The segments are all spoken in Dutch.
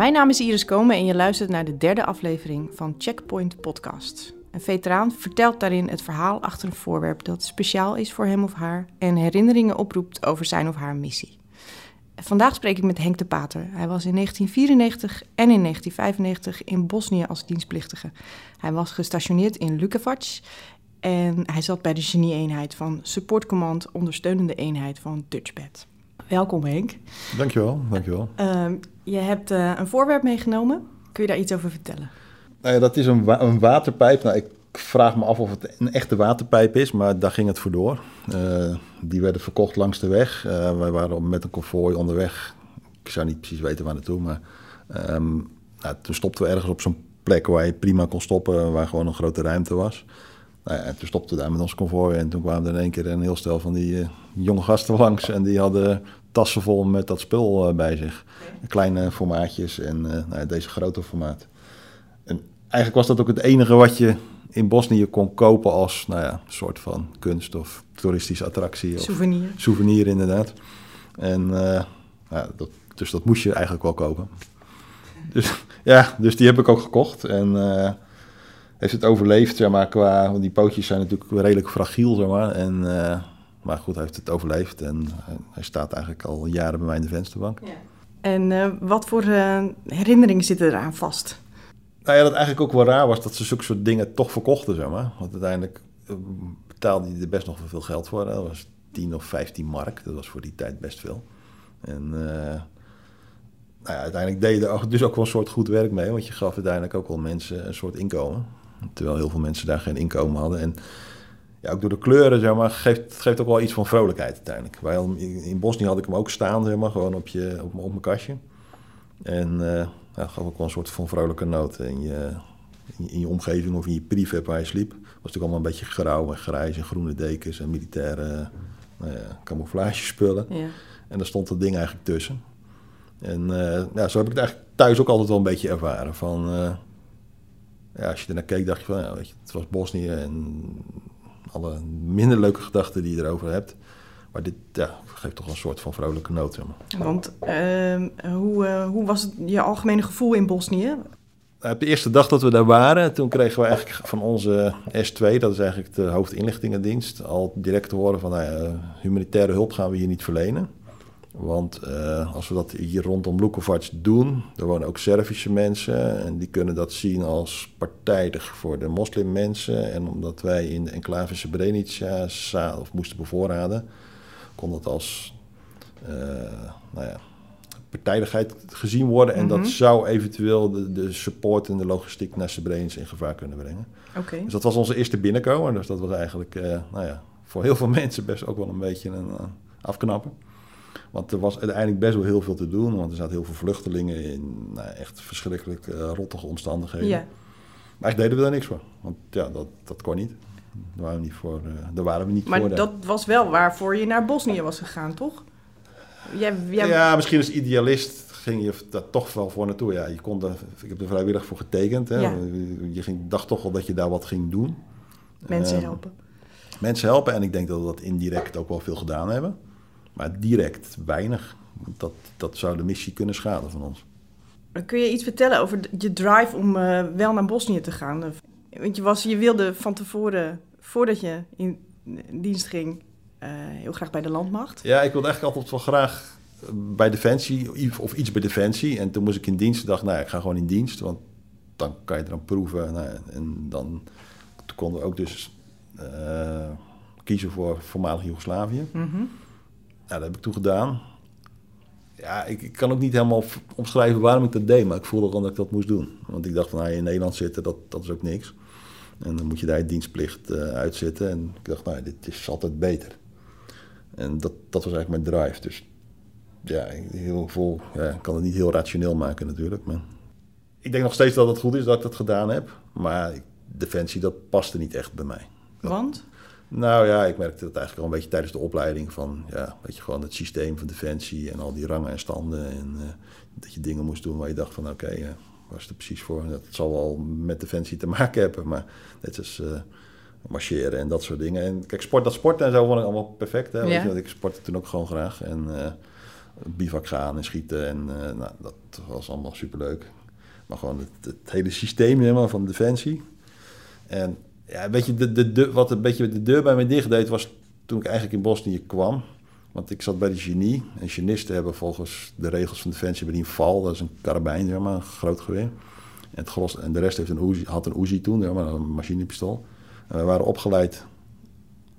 Mijn naam is Iris Komen en je luistert naar de derde aflevering van Checkpoint Podcast. Een veteraan vertelt daarin het verhaal achter een voorwerp dat speciaal is voor hem of haar en herinneringen oproept over zijn of haar missie. Vandaag spreek ik met Henk de Pater. Hij was in 1994 en in 1995 in Bosnië als dienstplichtige. Hij was gestationeerd in Lukovac en hij zat bij de genie-eenheid van Support Command, ondersteunende eenheid van Dutchbed. Welkom Henk. Dankjewel, dankjewel. Uh, je hebt uh, een voorwerp meegenomen. Kun je daar iets over vertellen? Nou ja, dat is een, een waterpijp. Nou, ik vraag me af of het een echte waterpijp is, maar daar ging het voor door. Uh, die werden verkocht langs de weg. Uh, wij waren met een konvooi onderweg. Ik zou niet precies weten waar naartoe, maar um, nou, toen stopten we ergens op zo'n plek waar je prima kon stoppen, waar gewoon een grote ruimte was. Nou toen stopten we daar met ons konvooi en toen kwamen er in één keer een heel stel van die jonge gasten langs en die hadden tassen vol met dat spul uh, bij zich. Kleine formaatjes en uh, nou, deze grote formaat. En eigenlijk was dat ook het enige wat je in Bosnië kon kopen als nou ja, soort van kunst of toeristische attractie. Of souvenir. Souvenir, inderdaad. En uh, ja, dat, dus dat moest je eigenlijk wel kopen. Dus ja, dus die heb ik ook gekocht. En uh, heeft het overleefd, zeg maar, qua... Want die pootjes zijn natuurlijk redelijk fragiel, zeg maar. En, uh, maar goed, hij heeft het overleefd. En hij staat eigenlijk al jaren bij mij in de vensterbank. Ja. En uh, wat voor herinneringen zitten eraan vast? Nou ja, dat eigenlijk ook wel raar was dat ze zulke soort dingen toch verkochten, zeg maar. Want uiteindelijk betaalde hij er best nog wel veel geld voor. Dat was 10 of 15 mark. Dat was voor die tijd best veel. En uh, nou ja, uiteindelijk deed je er dus ook wel een soort goed werk mee. Want je gaf uiteindelijk ook wel mensen een soort inkomen. Terwijl heel veel mensen daar geen inkomen hadden. En ja, ook door de kleuren, zeg maar, geeft, geeft ook wel iets van vrolijkheid uiteindelijk. Wij hadden, in Bosnië had ik hem ook staan, zeg maar, gewoon op, je, op, op mijn kastje. En uh, ja, gaf ook wel een soort van vrolijke noot in je, in je, in je omgeving of in je privé waar je sliep. was natuurlijk allemaal een beetje grauw en grijs en groene dekens en militaire nou ja, camouflagespullen. Ja. En daar stond dat ding eigenlijk tussen. En uh, ja, zo heb ik het eigenlijk thuis ook altijd wel een beetje ervaren. Van, uh, ja, als je ernaar keek, dacht je van, ja, weet je, het was Bosnië en alle minder leuke gedachten die je erover hebt. Maar dit ja, geeft toch een soort van vrolijke noot. Want uh, hoe, uh, hoe was het, je algemene gevoel in Bosnië? Op de eerste dag dat we daar waren, toen kregen we eigenlijk van onze S2, dat is eigenlijk de hoofdinlichtingendienst, al direct te horen van nou ja, humanitaire hulp gaan we hier niet verlenen. Want uh, als we dat hier rondom Lukovac doen, er wonen ook Servische mensen en die kunnen dat zien als partijdig voor de moslimmensen. En omdat wij in de enclave Srebrenica of moesten bevoorraden, kon dat als uh, nou ja, partijdigheid gezien worden. En mm -hmm. dat zou eventueel de, de, support en de logistiek naar Srebrenica in gevaar kunnen brengen. Okay. Dus dat was onze eerste binnenkomen. Dus dat was eigenlijk uh, nou ja, voor heel veel mensen best ook wel een beetje een afknappen. Want er was uiteindelijk best wel heel veel te doen. Want er zaten heel veel vluchtelingen in nou, echt verschrikkelijk rottige omstandigheden. Ja. Maar deden we daar niks voor. Want ja, dat, dat kon niet. Daar waren we niet voor. Uh, daar waren we niet maar voor. Maar dat was wel waarvoor je naar Bosnië was gegaan, toch? Jij, jij... Ja, misschien als idealist ging je daar toch wel voor naartoe. Ja, je kon ik heb er vrijwillig voor getekend. Hè. Ja. Je ging, dacht toch wel dat je daar wat ging doen. Mensen uh, helpen. Mensen helpen en ik denk dat we dat indirect ook wel veel gedaan hebben. Maar direct weinig. Dat, dat zou de missie kunnen schaden van ons. Kun je iets vertellen over je drive om uh, wel naar Bosnië te gaan? Want je, was, je wilde van tevoren, voordat je in dienst ging, uh, heel graag bij de landmacht. Ja, ik wilde eigenlijk altijd wel graag bij Defensie of iets bij Defensie. En toen moest ik in dienst. dacht, nou, ik ga gewoon in dienst, want dan kan je er aan proeven. Nou, en dan konden we ook dus uh, kiezen voor voormalig Joegoslavië. Mm -hmm. Dat heb ik toen gedaan. Ja, ik, ik, kan ook niet helemaal omschrijven waarom ik dat deed, maar ik voelde gewoon dat ik dat moest doen. Want ik dacht van, nou, in Nederland zitten, dat, dat is ook niks. En dan moet je daar je dienstplicht uh, uitzitten. En ik dacht, nou, dit is altijd beter. En dat, dat was eigenlijk mijn drive. Dus ja, heel vol, ja, ik kan het niet heel rationeel maken natuurlijk. Maar ik denk nog steeds dat het goed is dat ik dat gedaan heb. Maar Defensie, dat paste niet echt bij mij. Want? Nou ja, ik merkte dat eigenlijk al een beetje tijdens de opleiding van, ja, weet je, gewoon het systeem van Defensie en al die rangen en standen. En uh, dat je dingen moest doen waar je dacht van, oké, okay, uh, waar is het precies voor? Dat zal wel met Defensie te maken hebben, maar net als uh, marcheren en dat soort dingen. En kijk, sport, dat sporten en zo vond ik allemaal perfect. Hè? Ja. Weet je, ik sportte toen ook gewoon graag. En bivak gaan en schieten. En eh, nou, dat was allemaal superleuk. Maar gewoon het, het hele systeem helemaal van Defensie. En ja, weet je, de, de, de, wat een beetje de deur bij mij dicht deed was toen ik eigenlijk in Bosnië kwam. Want ik zat bij de genie. En genisten hebben volgens de regels van Defensie bij een val. Dat is een karabijn, zeg maar, een groot geweer. En, het gros, en de rest heeft een had een Uzi toen, zeg maar, een machinepistool. En we waren opgeleid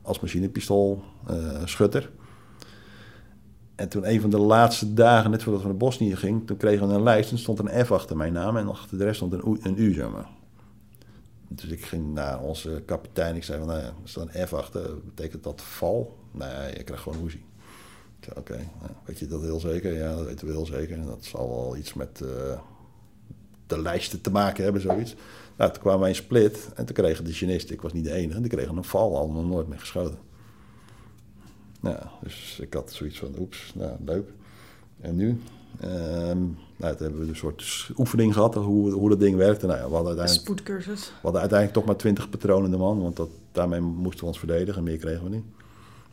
als machinepistool uh, schutter. En toen een van de laatste dagen, net voordat we naar Bosnië gingen, toen kregen we een lijst en stond een F achter mijn naam en achter de rest stond een U, een U zeg maar. Dus ik ging naar onze kapitein. Ik zei van, nou ja, er een F achter. Betekent dat val? Nee, je krijgt gewoon Uzi. Ik zei, oké, nou, weet je dat heel zeker? Ja, dat weten we heel zeker. Dat zal wel iets met uh, de lijsten te maken hebben, zoiets. Nou, toen kwamen wij in Split en toen kregen de Chinisten, ik was niet de enige, die kregen een val, al nog nooit meer geschoten. Nou, dus ik had zoiets van, oeps, nou, leuk. En nu? Um, nou, toen hebben we een soort oefening gehad hoe, hoe dat ding werkte. Nou, ja, we hadden uiteindelijk, Spoedcursus. We hadden uiteindelijk toch maar 20 patronen in de man, want dat, daarmee moesten we ons verdedigen en meer kregen we niet.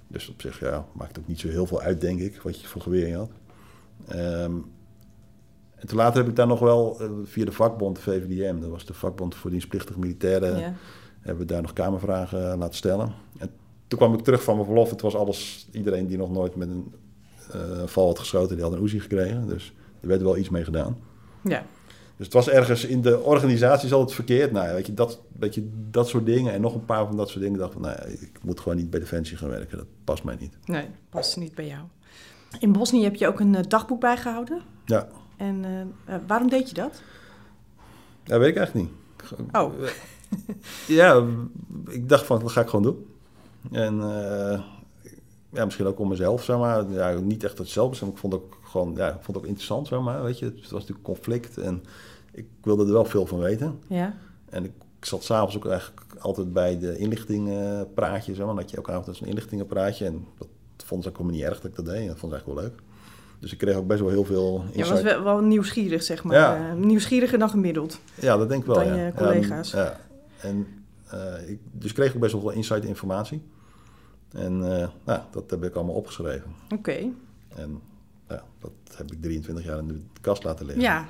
Dus op zich ja, maakt ook niet zo heel veel uit, denk ik, wat je voor geweer had. Um, en toen later heb ik daar nog wel uh, via de vakbond, VVDM, dat was de vakbond voor dienstplichtige militairen, ja. hebben we daar nog kamervragen laten stellen. En toen kwam ik terug van mijn verlof. Het was alles, iedereen die nog nooit met een uh, val had geschoten, die had een Uzi gekregen. Dus er werd wel iets mee gedaan. Ja. Dus het was ergens in de organisatie al het verkeerd. Nou, weet je, dat, weet je, dat soort dingen en nog een paar van dat soort dingen. Dacht van, nou, ik moet gewoon niet bij Defensie gaan werken. Dat past mij niet. Nee, past niet bij jou. In Bosnië heb je ook een uh, dagboek bijgehouden. Ja. En uh, waarom deed je dat? Ja, weet ik eigenlijk niet. Oh. ja, ik dacht van, dat ga ik gewoon doen. En uh, ja, misschien ook om mezelf, zeg maar. Ja, niet echt hetzelfde, maar ik vond ook gewoon, ja, ik vond het ook interessant, zeg maar. Weet je, het was natuurlijk conflict en ik wilde er wel veel van weten. Ja. En ik, ik zat s'avonds ook eigenlijk altijd bij de inlichtingenpraatjes, zeg maar. Dat je ook avond een inlichtingenpraatje en dat vond ze ook helemaal niet erg dat ik dat deed. Dat vond ze eigenlijk wel leuk. Dus ik kreeg ook best wel heel veel insight. Je was wel, wel nieuwsgierig, zeg maar. Ja. Uh, nieuwsgieriger dan gemiddeld. Ja, dat denk ik wel, Dan ja. je collega's. Ja, en uh, ik, dus kreeg ik best wel veel insight informatie. En uh, nou, dat heb ik allemaal opgeschreven. Oké. Okay. En ja, dat heb ik 23 jaar in de kast laten liggen. Ja.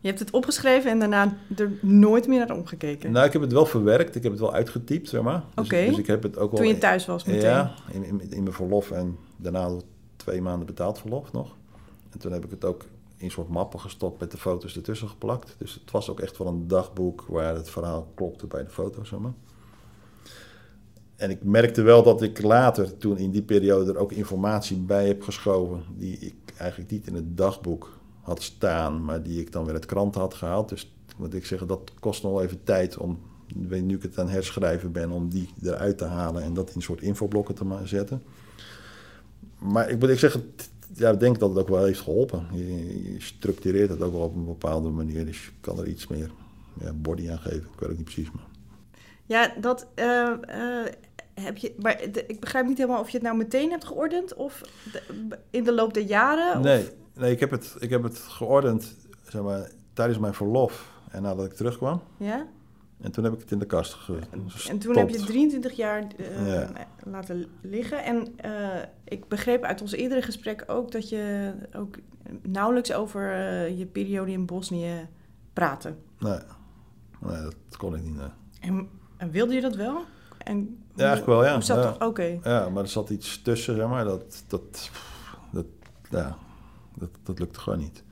Je hebt het opgeschreven en daarna er nooit meer naar omgekeken. Nou, ik heb het wel verwerkt. Ik heb het wel uitgetypt, zeg maar. Okay. Dus, dus, ik heb het ook wel... Toen je thuis was meteen? Ja, in, in, in mijn verlof en daarna twee maanden betaald verlof nog. En toen heb ik het ook in soort mappen gestopt met de foto's ertussen geplakt. Dus het was ook echt wel een dagboek waar het verhaal klopte bij de foto's. Zeg maar. En ik merkte wel dat ik later, toen in die periode, er ook informatie bij heb geschoven. die ik eigenlijk niet in het dagboek had staan, maar die ik dan weer uit kranten had gehaald. Dus moet ik zeggen, dat kost nog even tijd om, nu ik het aan herschrijven ben, om die eruit te halen en dat in soort infoblokken te zetten. Maar ik moet ik zeggen, ja, ik denk dat het ook wel heeft geholpen. Je, structureert het ook wel op een bepaalde manier, dus je kan er iets meer ja, body aan geven. Ik weet het niet precies, maar... Ja, dat uh, uh, heb je. Maar de, ik begrijp niet helemaal of je het nou meteen hebt geordend of de, in de loop der jaren. Nee, of? nee ik, heb het, ik heb het geordend zeg maar, tijdens mijn verlof en nadat ik terugkwam. Ja. En toen heb ik het in de kast gegooid. En toen heb je 23 jaar uh, ja. laten liggen. En uh, ik begreep uit ons eerdere gesprek ook dat je ook nauwelijks over uh, je periode in Bosnië praatte. Nee, nee dat kon ik niet. Nee. En, en, wilde je dat wel? En ja, eigenlijk wel, ja. ja. Oké. Okay. Ja, maar er zat iets tussen, zeg maar. Dat, dat, dat, ja, dat, dat lukte gewoon niet.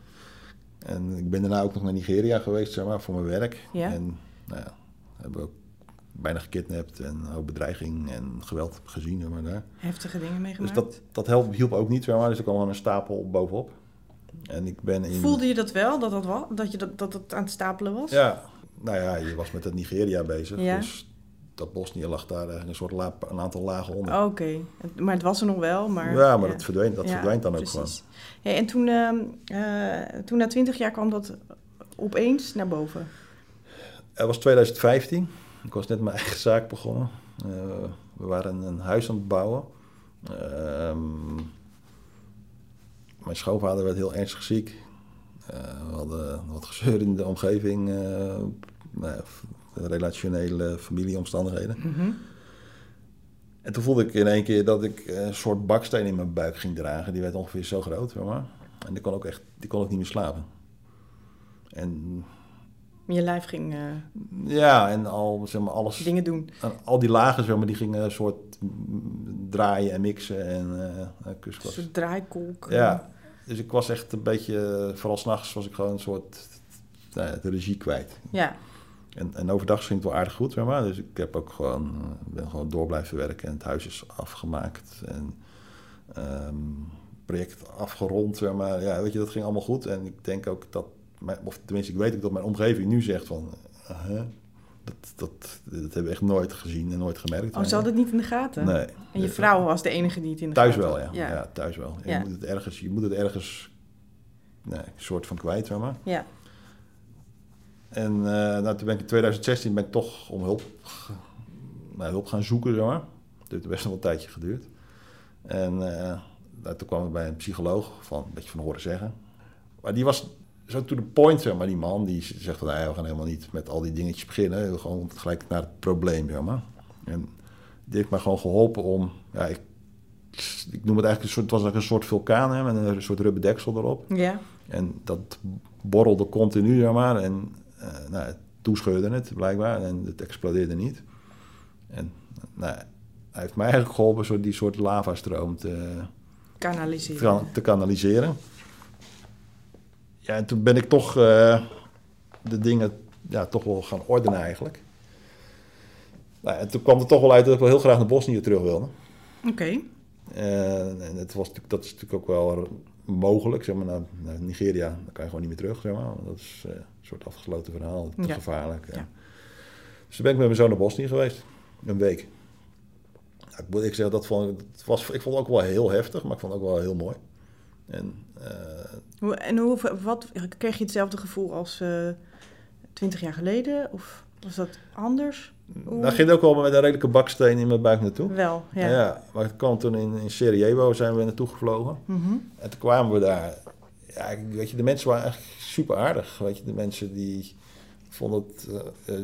En ik ben daarna ook nog naar Nigeria geweest, zeg maar, voor mijn werk. Ja. En nou ja, hebben we ook bijna gekidnapt en ook bedreiging en geweld gezien. Zeg maar, daar. Heftige dingen meegemaakt. Dus dat, dat hielp ook niet, zeg maar. Dus ik kwam gewoon een stapel bovenop. En ik ben in... Voelde je dat wel, dat dat, was, dat, je dat, dat het aan het stapelen was? Ja, nou ja, je was met het Nigeria bezig. Ja. Dus dat Bosnië lag daar een soort la, een aantal lagen onder. Oké, okay. maar het was er nog wel. Maar, ja, maar ja. dat verdwijnt, dat ja, verdwijnt dan precies. ook gewoon. Ja, en toen, uh, uh, toen na twintig jaar kwam dat opeens naar boven? Het was 2015. Ik was net mijn eigen zaak begonnen. Uh, we waren een huis aan het bouwen. Ehm, mijn schoonvader werd heel ernstig ziek. We hadden wat gezeur in de omgeving. Uh, relationele familieomstandigheden. Mm -hmm. En toen voelde ik in één keer dat ik een soort baksteen in mijn buik ging dragen. Die werd ongeveer zo groot, zeg maar. En die kon ook echt, die kon ook niet meer slapen. En Je lijf ging eh, ja, en al, zeg maar, alles, dingen doen. al die lagen, zeg maar, die gingen een soort draaien en mixen en Een kustklas. soort draaikolk. Ja, dus ik was echt een beetje, vooral s'nachts was ik gewoon een soort nou ja, de regie kwijt. Ja, En, en overdag ging het wel aardig goed, zeg maar. Dus ik heb ook gewoon, ben gewoon door blijven werken en het huis is afgemaakt en ehm, project afgerond, zeg maar. Ja, weet je, dat ging allemaal goed. En ik denk ook dat, mijn, of tenminste, ik weet ook dat mijn omgeving nu zegt van, eh, dat, dat, dat hebben we echt nooit gezien en nooit gemerkt. Oh, ze hadden het niet in de gaten? Nee. En je vrouw was de enige die het in de Thuis gaten wel, ja. ja. Ja. thuis wel. Ja. Je moet het ergens, je moet het ergens nee, een soort van kwijt, zeg maar. ja. En eh, nou, toen ben ik in 2016 ben ik toch om hulp, hulp gaan zoeken, zeg maar. Het heeft best wel een tijdje geduurd. En eh, nou, toen kwam ik bij een psycholoog, van, een beetje van horen zeggen. Maar die was zo to the point, zeg maar, die man. Die zegt van, nee, we gaan helemaal niet met al die dingetjes beginnen. We gaan gewoon gelijk naar het probleem, zeg maar. En die heeft mij gewoon geholpen om, ja, ik, ik noem het eigenlijk een soort, het was eigenlijk een soort vulkaan, hè, met een soort rubberdeksel erop. Ja, En dat borrelde continu, zeg maar. En nou, toen scheurde het blijkbaar en het explodeerde niet. En nou, hij heeft mij eigenlijk geholpen zo die soort lavastroom te, kanaliseren. te, kanaliseren. Ja, en toen ben ik toch eh, de dingen ja, toch wel gaan ordenen eigenlijk. Nou, en toen kwam er toch wel uit dat ik wel heel graag naar Bosnië terug wilde. Oké, En, en het was, natuurlijk- dat is natuurlijk ook wel mogelijk. Zeg maar, naar, naar Nigeria, dan kan je gewoon niet meer terug. Zeg maar. want Dat is eh, een soort afgesloten verhaal, te Ja. gevaarlijk. Ja. Dus toen ben ik met mijn zoon naar Bosnië geweest. Een week. Nou, ik moet ik zeggen, dat vond, het was, ik vond het ook wel heel heftig, maar ik vond het ook wel heel mooi. En Hoe- en hoe, wat, kreeg je hetzelfde gevoel als eh, twintig jaar geleden? Of was dat anders? Daar ging ook wel met een redelijke baksteen in mijn buik naartoe. Wel, ja. Ja. maar het kwam toen in, in Sarajevo, zijn we naartoe gevlogen. Mhm. En toen kwamen we daar. Ja, weet je, de mensen waren echt super aardig. Weet je, de mensen die vonden het. eh, eh,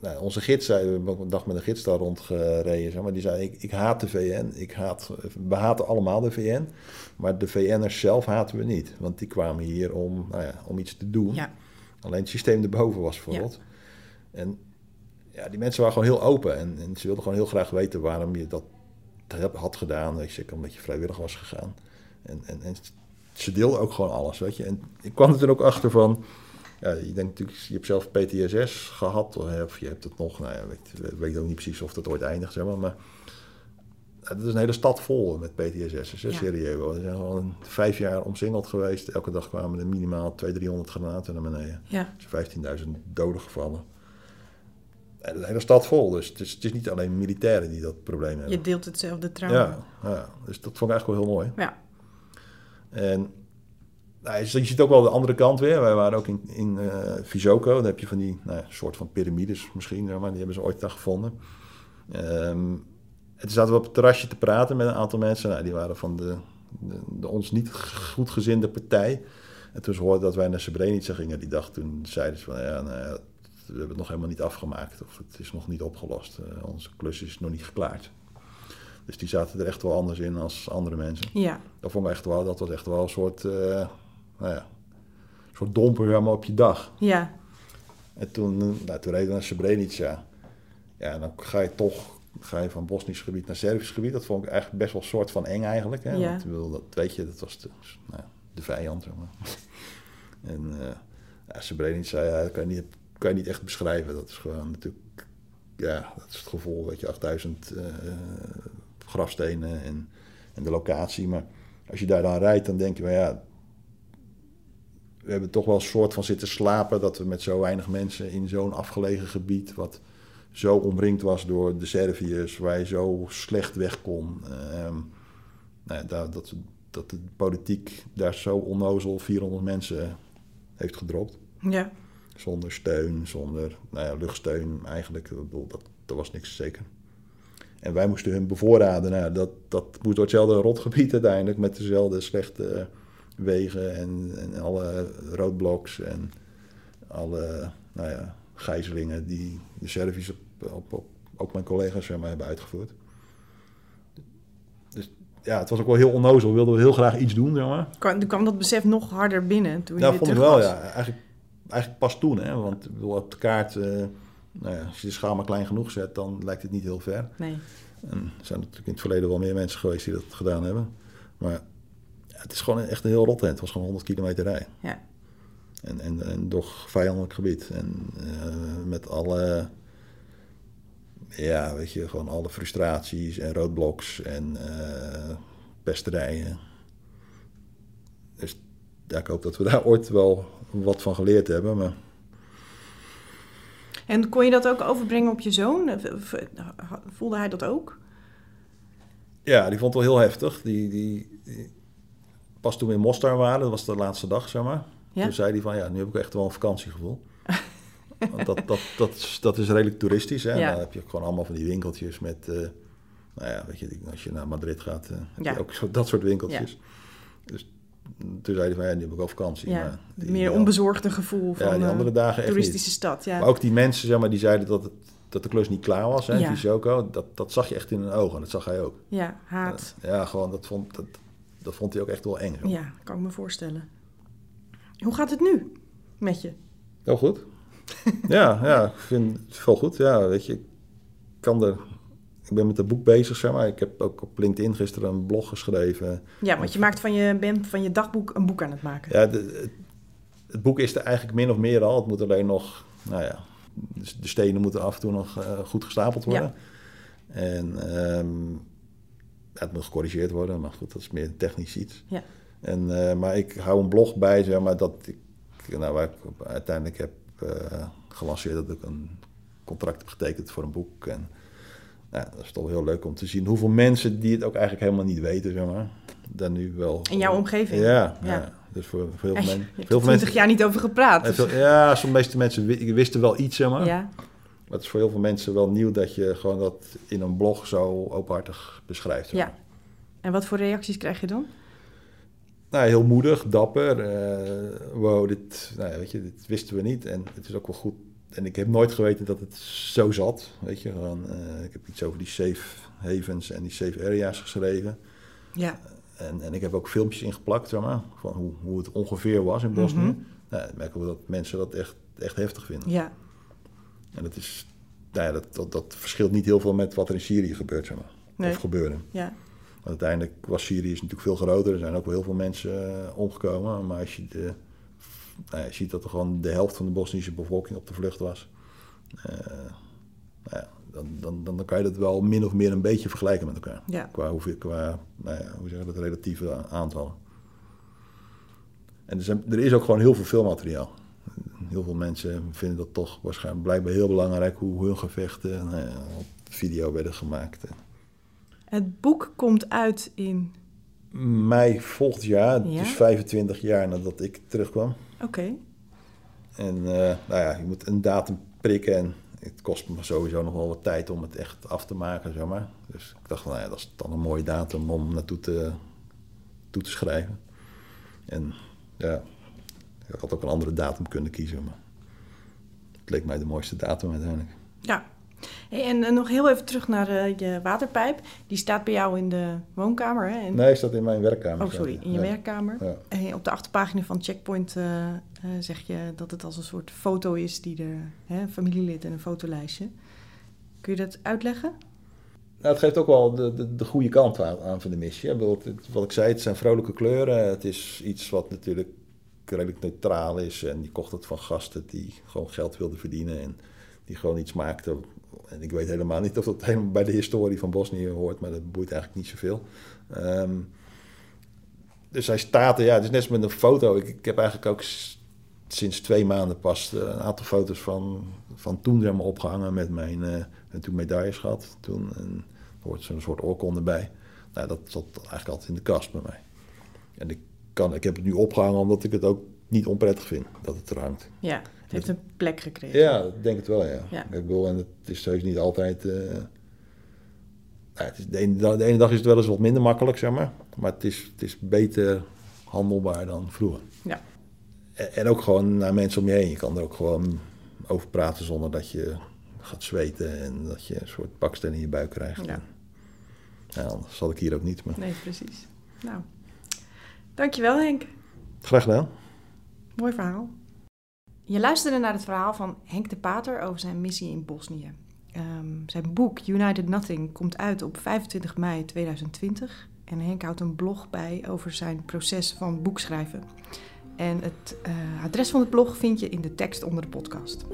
nou, onze gids zei, we hebben een dag met een gids daar rondgereden. Zeg maar, die zei: ik, ik haat de VN. Ik haat, we haten allemaal de VN. Maar de VN'ers zelf haten we niet. Want die kwamen hier om, nou ja, om iets te doen. Ja. Alleen het systeem erboven was verrot. En ja, die mensen waren gewoon heel open. En, en ze wilden gewoon heel graag weten waarom je dat had gedaan. Dat je een beetje vrijwillig was gegaan. En, en, en ze deelden ook gewoon alles, weet je. En ik kwam er toen ook achter van... Ja, je denkt natuurlijk, je hebt zelf PTSS gehad, of je hebt het nog. Nou ja, weet, weet ook niet precies of dat ooit eindigt, zeg maar. Maar het is een hele stad vol met PTSS, hè, Ja. serieus. We zijn gewoon vijf jaar omsingeld geweest. Elke dag kwamen er minimaal 200, 300 granaten naar beneden. Ja. Er zijn 15.000 doden gevallen. En de hele stad vol, dus het is, het is niet alleen militairen die dat probleem hebben. Je deelt hetzelfde trauma. Ja, ja, dus dat vond ik eigenlijk wel heel mooi. Ja. En nou, je ziet- ook wel de andere kant weer. Wij waren ook in, in eh Visoko. Daar heb je van die nou, soort van piramides misschien, maar. Die hebben ze ooit daar gevonden. En toen zaten we op het terrasje te praten met een aantal mensen. Nou, die waren van de, de, de ons niet goedgezinde partij. En toen ze hoorden dat wij naar Srebrenica gingen die dag, toen zeiden ze van ja, nou ja, we hebben het nog helemaal niet afgemaakt. Of het is nog niet opgelost. Eh, onze klus is nog niet geklaard. Dus die zaten er echt wel anders in als andere mensen. Ja. Dat vond ik echt wel, dat was echt wel een soort, eh, nou ja, een soort domper helemaal op je dag. Ja. En toen, eh, nou, toen reden we naar Srebrenica. Ja, dan ga je toch ga je van Bosnisch gebied naar Servisch gebied. Dat vond ik eigenlijk best wel een soort van eng eigenlijk. Hè? Ja. Want dat, weet je, dat was de, nou, de vijand. Zeg maar. en uh, ja, Srebrenica, ja, kan je, niet, kan je niet echt beschrijven. Dat is gewoon natuurlijk, ja, dat is het gevoel, weet je, 8000 uh, grafstenen en, en de locatie. Maar als je daar dan rijdt, dan denk je, maar ja, we hebben toch wel een soort van zitten slapen dat we met zo weinig mensen in zo'n afgelegen gebied, wat zo omringd was door de Serviërs, waar je zo slecht weg kon. Um, nou, dat, dat, dat de politiek daar zo onnozel 400 mensen heeft gedropt. Ja. Zonder steun, zonder nou ja, luchtsteun eigenlijk. Dat, dat, dat was niks zeker. En wij moesten hun bevoorraden. Nou, dat, dat moest door hetzelfde rotgebied uiteindelijk, met dezelfde slechte wegen en, en alle roadblocks en alle nou ja, gijzelingen die de Serviërs op, op, op, ook mijn collega's zeg maar, hebben uitgevoerd. ja, het was ook wel heel onnozel. We wilden heel graag iets doen, zeg maar. Kwam, kwam dat besef nog harder binnen toen je Ja, weer vond ik wel, was? ja. Eigenlijk, eigenlijk pas toen, hè. Want ik bedoel, op de kaart, eh, nou ja, als je de schaal maar klein genoeg zet, dan lijkt het niet heel ver. Nee. En er zijn natuurlijk in het verleden wel meer mensen geweest die dat gedaan hebben. Maar ja, het is gewoon echt een heel rot. Het was gewoon 100 kilometer rijden. Ja. En, en, en door vijandelijk gebied. En eh, met alle, ja, weet je, gewoon alle frustraties en roadblocks en eh, pesterijen. Dus ja, ik hoop dat we daar ooit wel wat van geleerd hebben. Maar En kon je dat ook overbrengen op je zoon? Voelde hij dat ook? ja, die vond het wel heel heftig. Die, die, die- pas toen we in Mostar waren, dat was de laatste dag, zeg maar. Ja? Toen zei hij van, ja, nu heb ik echt wel een vakantiegevoel. Want dat, dat, dat, is, dat is redelijk toeristisch. Hè? Ja. Dan heb je gewoon allemaal van die winkeltjes met... eh, nou ja, weet je, als je naar Madrid gaat, eh, heb Ja. je ook zo, dat soort winkeltjes. Dus toen zei hij van, ja, nu heb ik wel vakantie. Ja, maar die- meer onbezorgde gevoel van Ja, die eh, andere dagen echt toeristische niet. stad. Ja. Maar ook die mensen, zeg maar, die zeiden dat, het, dat de klus niet klaar was, hè, Ja. Visoko, dat, dat zag je echt in hun ogen. En dat zag hij ook. ja, haat. Ja, gewoon, dat vond, dat, dat vond hij ook echt wel eng. Zo. Ja, kan ik me voorstellen. Hoe gaat het nu met je? Heel goed. ja, ja, ik vind het wel goed. Ja, weet je, ik kan er... Ik ben met het boek bezig, zeg maar. Ik heb ook op LinkedIn gisteren een blog geschreven. Ja, want je maakt van je, bent van je dagboek een boek aan het maken. Ja, de, het, het boek is er eigenlijk min of meer al. Het moet alleen nog... Nou ja, de stenen moeten af en toe nog eh, goed gestapeld worden. En ja, het moet gecorrigeerd worden. Maar goed, dat is meer technisch iets. Ja. En, eh, maar ik hou een blog bij, zeg maar, dat ik... Nou, waar ik uiteindelijk heb eh, gelanceerd dat ik een contract heb getekend voor een boek. En ja, dat is toch heel leuk om te zien hoeveel mensen die het ook eigenlijk helemaal niet weten, zeg maar, daar nu wel... In jouw omgeving? Ja, Ja. ja. dus voor, voor heel veel mensen... Veel er mensen twintig jaar niet over gepraat. ja, dus- veel- ja, sommige mensen wi- wisten wel iets, zeg maar. ja. Maar het is voor heel veel mensen wel nieuw dat je gewoon dat in een blog zo openhartig beschrijft. zeg ja. En wat voor reacties krijg je dan? Nou, heel moedig, dapper. eh, wow, dit, nou ja, weet je, dit wisten we niet. En het is ook wel goed. En ik heb nooit geweten dat het zo zat. Weet je, gewoon, eh, ik heb iets over die safe havens en die safe areas geschreven. Ja. En, en ik heb ook filmpjes ingeplakt, zeg maar, van hoe, hoe het ongeveer was in Bosnië. Mhm. Nou, ik merk ook dat mensen dat echt, echt heftig vinden. Ja. En dat is, nou ja, dat, dat, dat verschilt niet heel veel met wat er in Syrië gebeurt, zeg maar. Nee. Of gebeurde. Ja. Want uiteindelijk was Syrië is natuurlijk veel groter. Er zijn ook wel heel veel mensen eh, omgekomen. Maar als je, de, nou je ziet dat er gewoon de helft van de Bosnische bevolking op de vlucht was. eh, nou ja, dan, dan, dan, dan kan je dat wel min of meer een beetje vergelijken met elkaar. Ja. Qua, hoeveel, qua nou ja, hoe zeg je dat, relatieve aantallen. En er, zijn, er is ook gewoon heel veel filmmateriaal. Heel veel mensen vinden dat toch waarschijnlijk blijkbaar heel belangrijk hoe hun gevechten nou ja, op video werden gemaakt. Het boek komt uit in... Mei volgend jaar, Ja? dus 25 jaar nadat ik terugkwam. Oké. En eh, nou ja, je moet een datum prikken en het kost me sowieso nog wel wat tijd om het echt af te maken, zeg maar. Dus ik dacht van, nou ja, dat is dan een mooie datum om naartoe te, toe te schrijven. En ja, ik had ook een andere datum kunnen kiezen, maar het leek mij de mooiste datum uiteindelijk. Ja. Hey, en nog heel even terug naar eh, je waterpijp. Die staat bij jou in de woonkamer, hè? En- Nee, dat in mijn werkkamer? Oh, sorry, in je werkkamer. Ja. Op de achterpagina van Checkpoint eh, eh, zeg je dat het als een soort foto is die er, hè, een familielid en een fotolijstje. Kun je dat uitleggen? Nou, het geeft ook wel de, de, de goede kant aan, aan van de missie. Wat ik zei, het zijn vrolijke kleuren. Het is iets wat natuurlijk redelijk neutraal is. En die kocht het van gasten die gewoon geld wilden verdienen. En die gewoon iets maakten. En ik weet helemaal niet of dat helemaal bij de historie van Bosnië hoort. Maar dat boeit eigenlijk niet zoveel. Ehm, dus hij staat er, ja, het is net met een foto. Ik, ik heb eigenlijk ook sinds twee maanden pas eh, een aantal foto's van, van toen zeg maar, opgehangen met mijn eh, en toen medailles gehad. Toen en hoort zo'n soort oorkonde bij. Nou, dat zat eigenlijk altijd in de kast bij mij. En ik, kan, ik heb het nu opgehangen omdat ik het ook niet onprettig vind dat het er hangt. Ja, het heeft een plek gekregen. Ja, ik denk het wel, ja. Ja. Ik bedoel, en het is heus niet altijd... eh, nou, het is de, ene, dag- de ene dag is het wel eens wat minder makkelijk, zeg maar. Maar het is, het is beter handelbaar dan vroeger. Ja. En, en ook gewoon naar mensen om je heen. Je kan er ook gewoon over praten zonder dat je gaat zweten... en dat je een soort baksteen in je buik krijgt. Ja. Ja, anders zat ik hier ook niet. Maar... Nee, precies. Nou, dankjewel Henk. Graag gedaan. Mooi verhaal. Je luisterde naar het verhaal van Henk de Pater over zijn missie in Bosnië. Ehm, zijn boek United Nothing komt uit op 25 mei 2020. En Henk houdt een blog bij over zijn proces van boekschrijven. En het uh, adres van het blog vind je in de tekst onder de podcast.